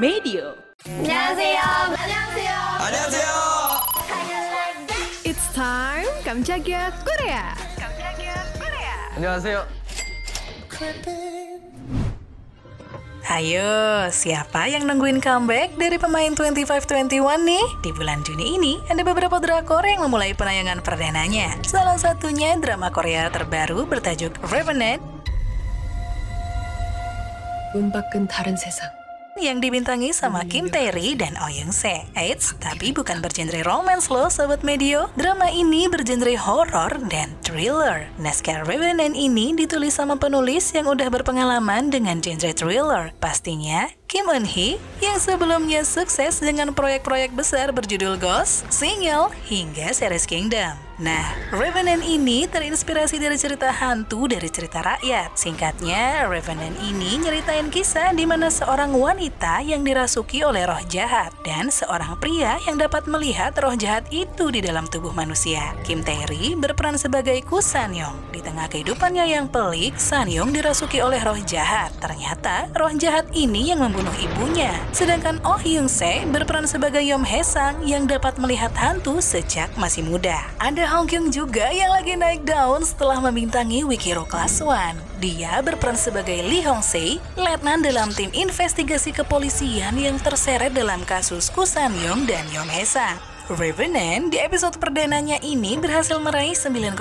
Medio. 안녕하세요. 안녕하세요. 안녕하세요. It's time Kamchaga Korea. 안녕하세요. Ayo, siapa yang nungguin comeback dari pemain 2521 nih? Di bulan Juni ini, ada beberapa drakor yang memulai penayangan perdananya. Salah satunya drama Korea terbaru bertajuk Revenant 문 밖은 다른 세상. yang dibintangi sama Kim Tae-ri dan Oh Young Se. Eits, tapi bukan bergenre romance loh, Sobat Medio. Drama ini bergenre horror dan thriller. Naskah Revenant ini ditulis sama penulis yang udah berpengalaman dengan genre thriller. Pastinya Kim Eun Hee yang sebelumnya sukses dengan proyek-proyek besar berjudul Ghost, Single, hingga series Kingdom. Nah, Revenant ini terinspirasi dari cerita hantu dari cerita rakyat. Singkatnya, Revenant ini nyeritain kisah di mana seorang wanita yang dirasuki oleh roh jahat dan seorang pria yang dapat melihat roh jahat itu di dalam tubuh manusia. Kim Tae-ri berperan sebagai Ku San-young. Di tengah kehidupannya yang pelik, San-young dirasuki oleh roh jahat. Ternyata, roh jahat ini yang membunuh ibunya. Sedangkan Oh Hyung-se berperan sebagai Yom Hae-sang yang dapat melihat hantu sejak masih muda. Ada Hong Kyung juga yang lagi naik daun setelah membintangi Wikiro Class One. Dia berperan sebagai Lee Hong Se, letnan dalam tim investigasi kepolisian yang terseret dalam kasus Kusan Yong dan Yom Hae-sang. Revenant di episode perdananya ini berhasil meraih 9,9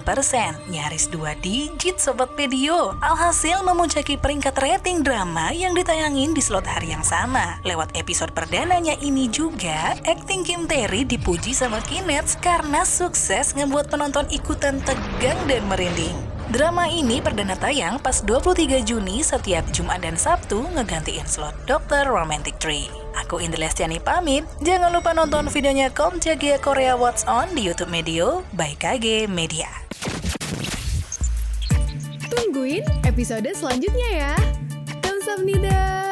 persen, nyaris dua digit Sobat Pedio. Alhasil memuncaki peringkat rating drama yang ditayangin di slot hari yang sama. Lewat episode perdananya ini juga, acting Kim Tae-ri dipuji sama Kinets karena sukses ngebuat penonton ikutan tegang dan merinding. Drama ini perdana tayang pas 23 Juni setiap Jumat dan Sabtu ngegantiin slot Dr. Romantic Tree. Aku Indri Lestiani pamit. Jangan lupa nonton videonya Kom Jagia Korea What's On di YouTube Medio by KG Media. Tungguin episode selanjutnya ya. Kamsahamnida.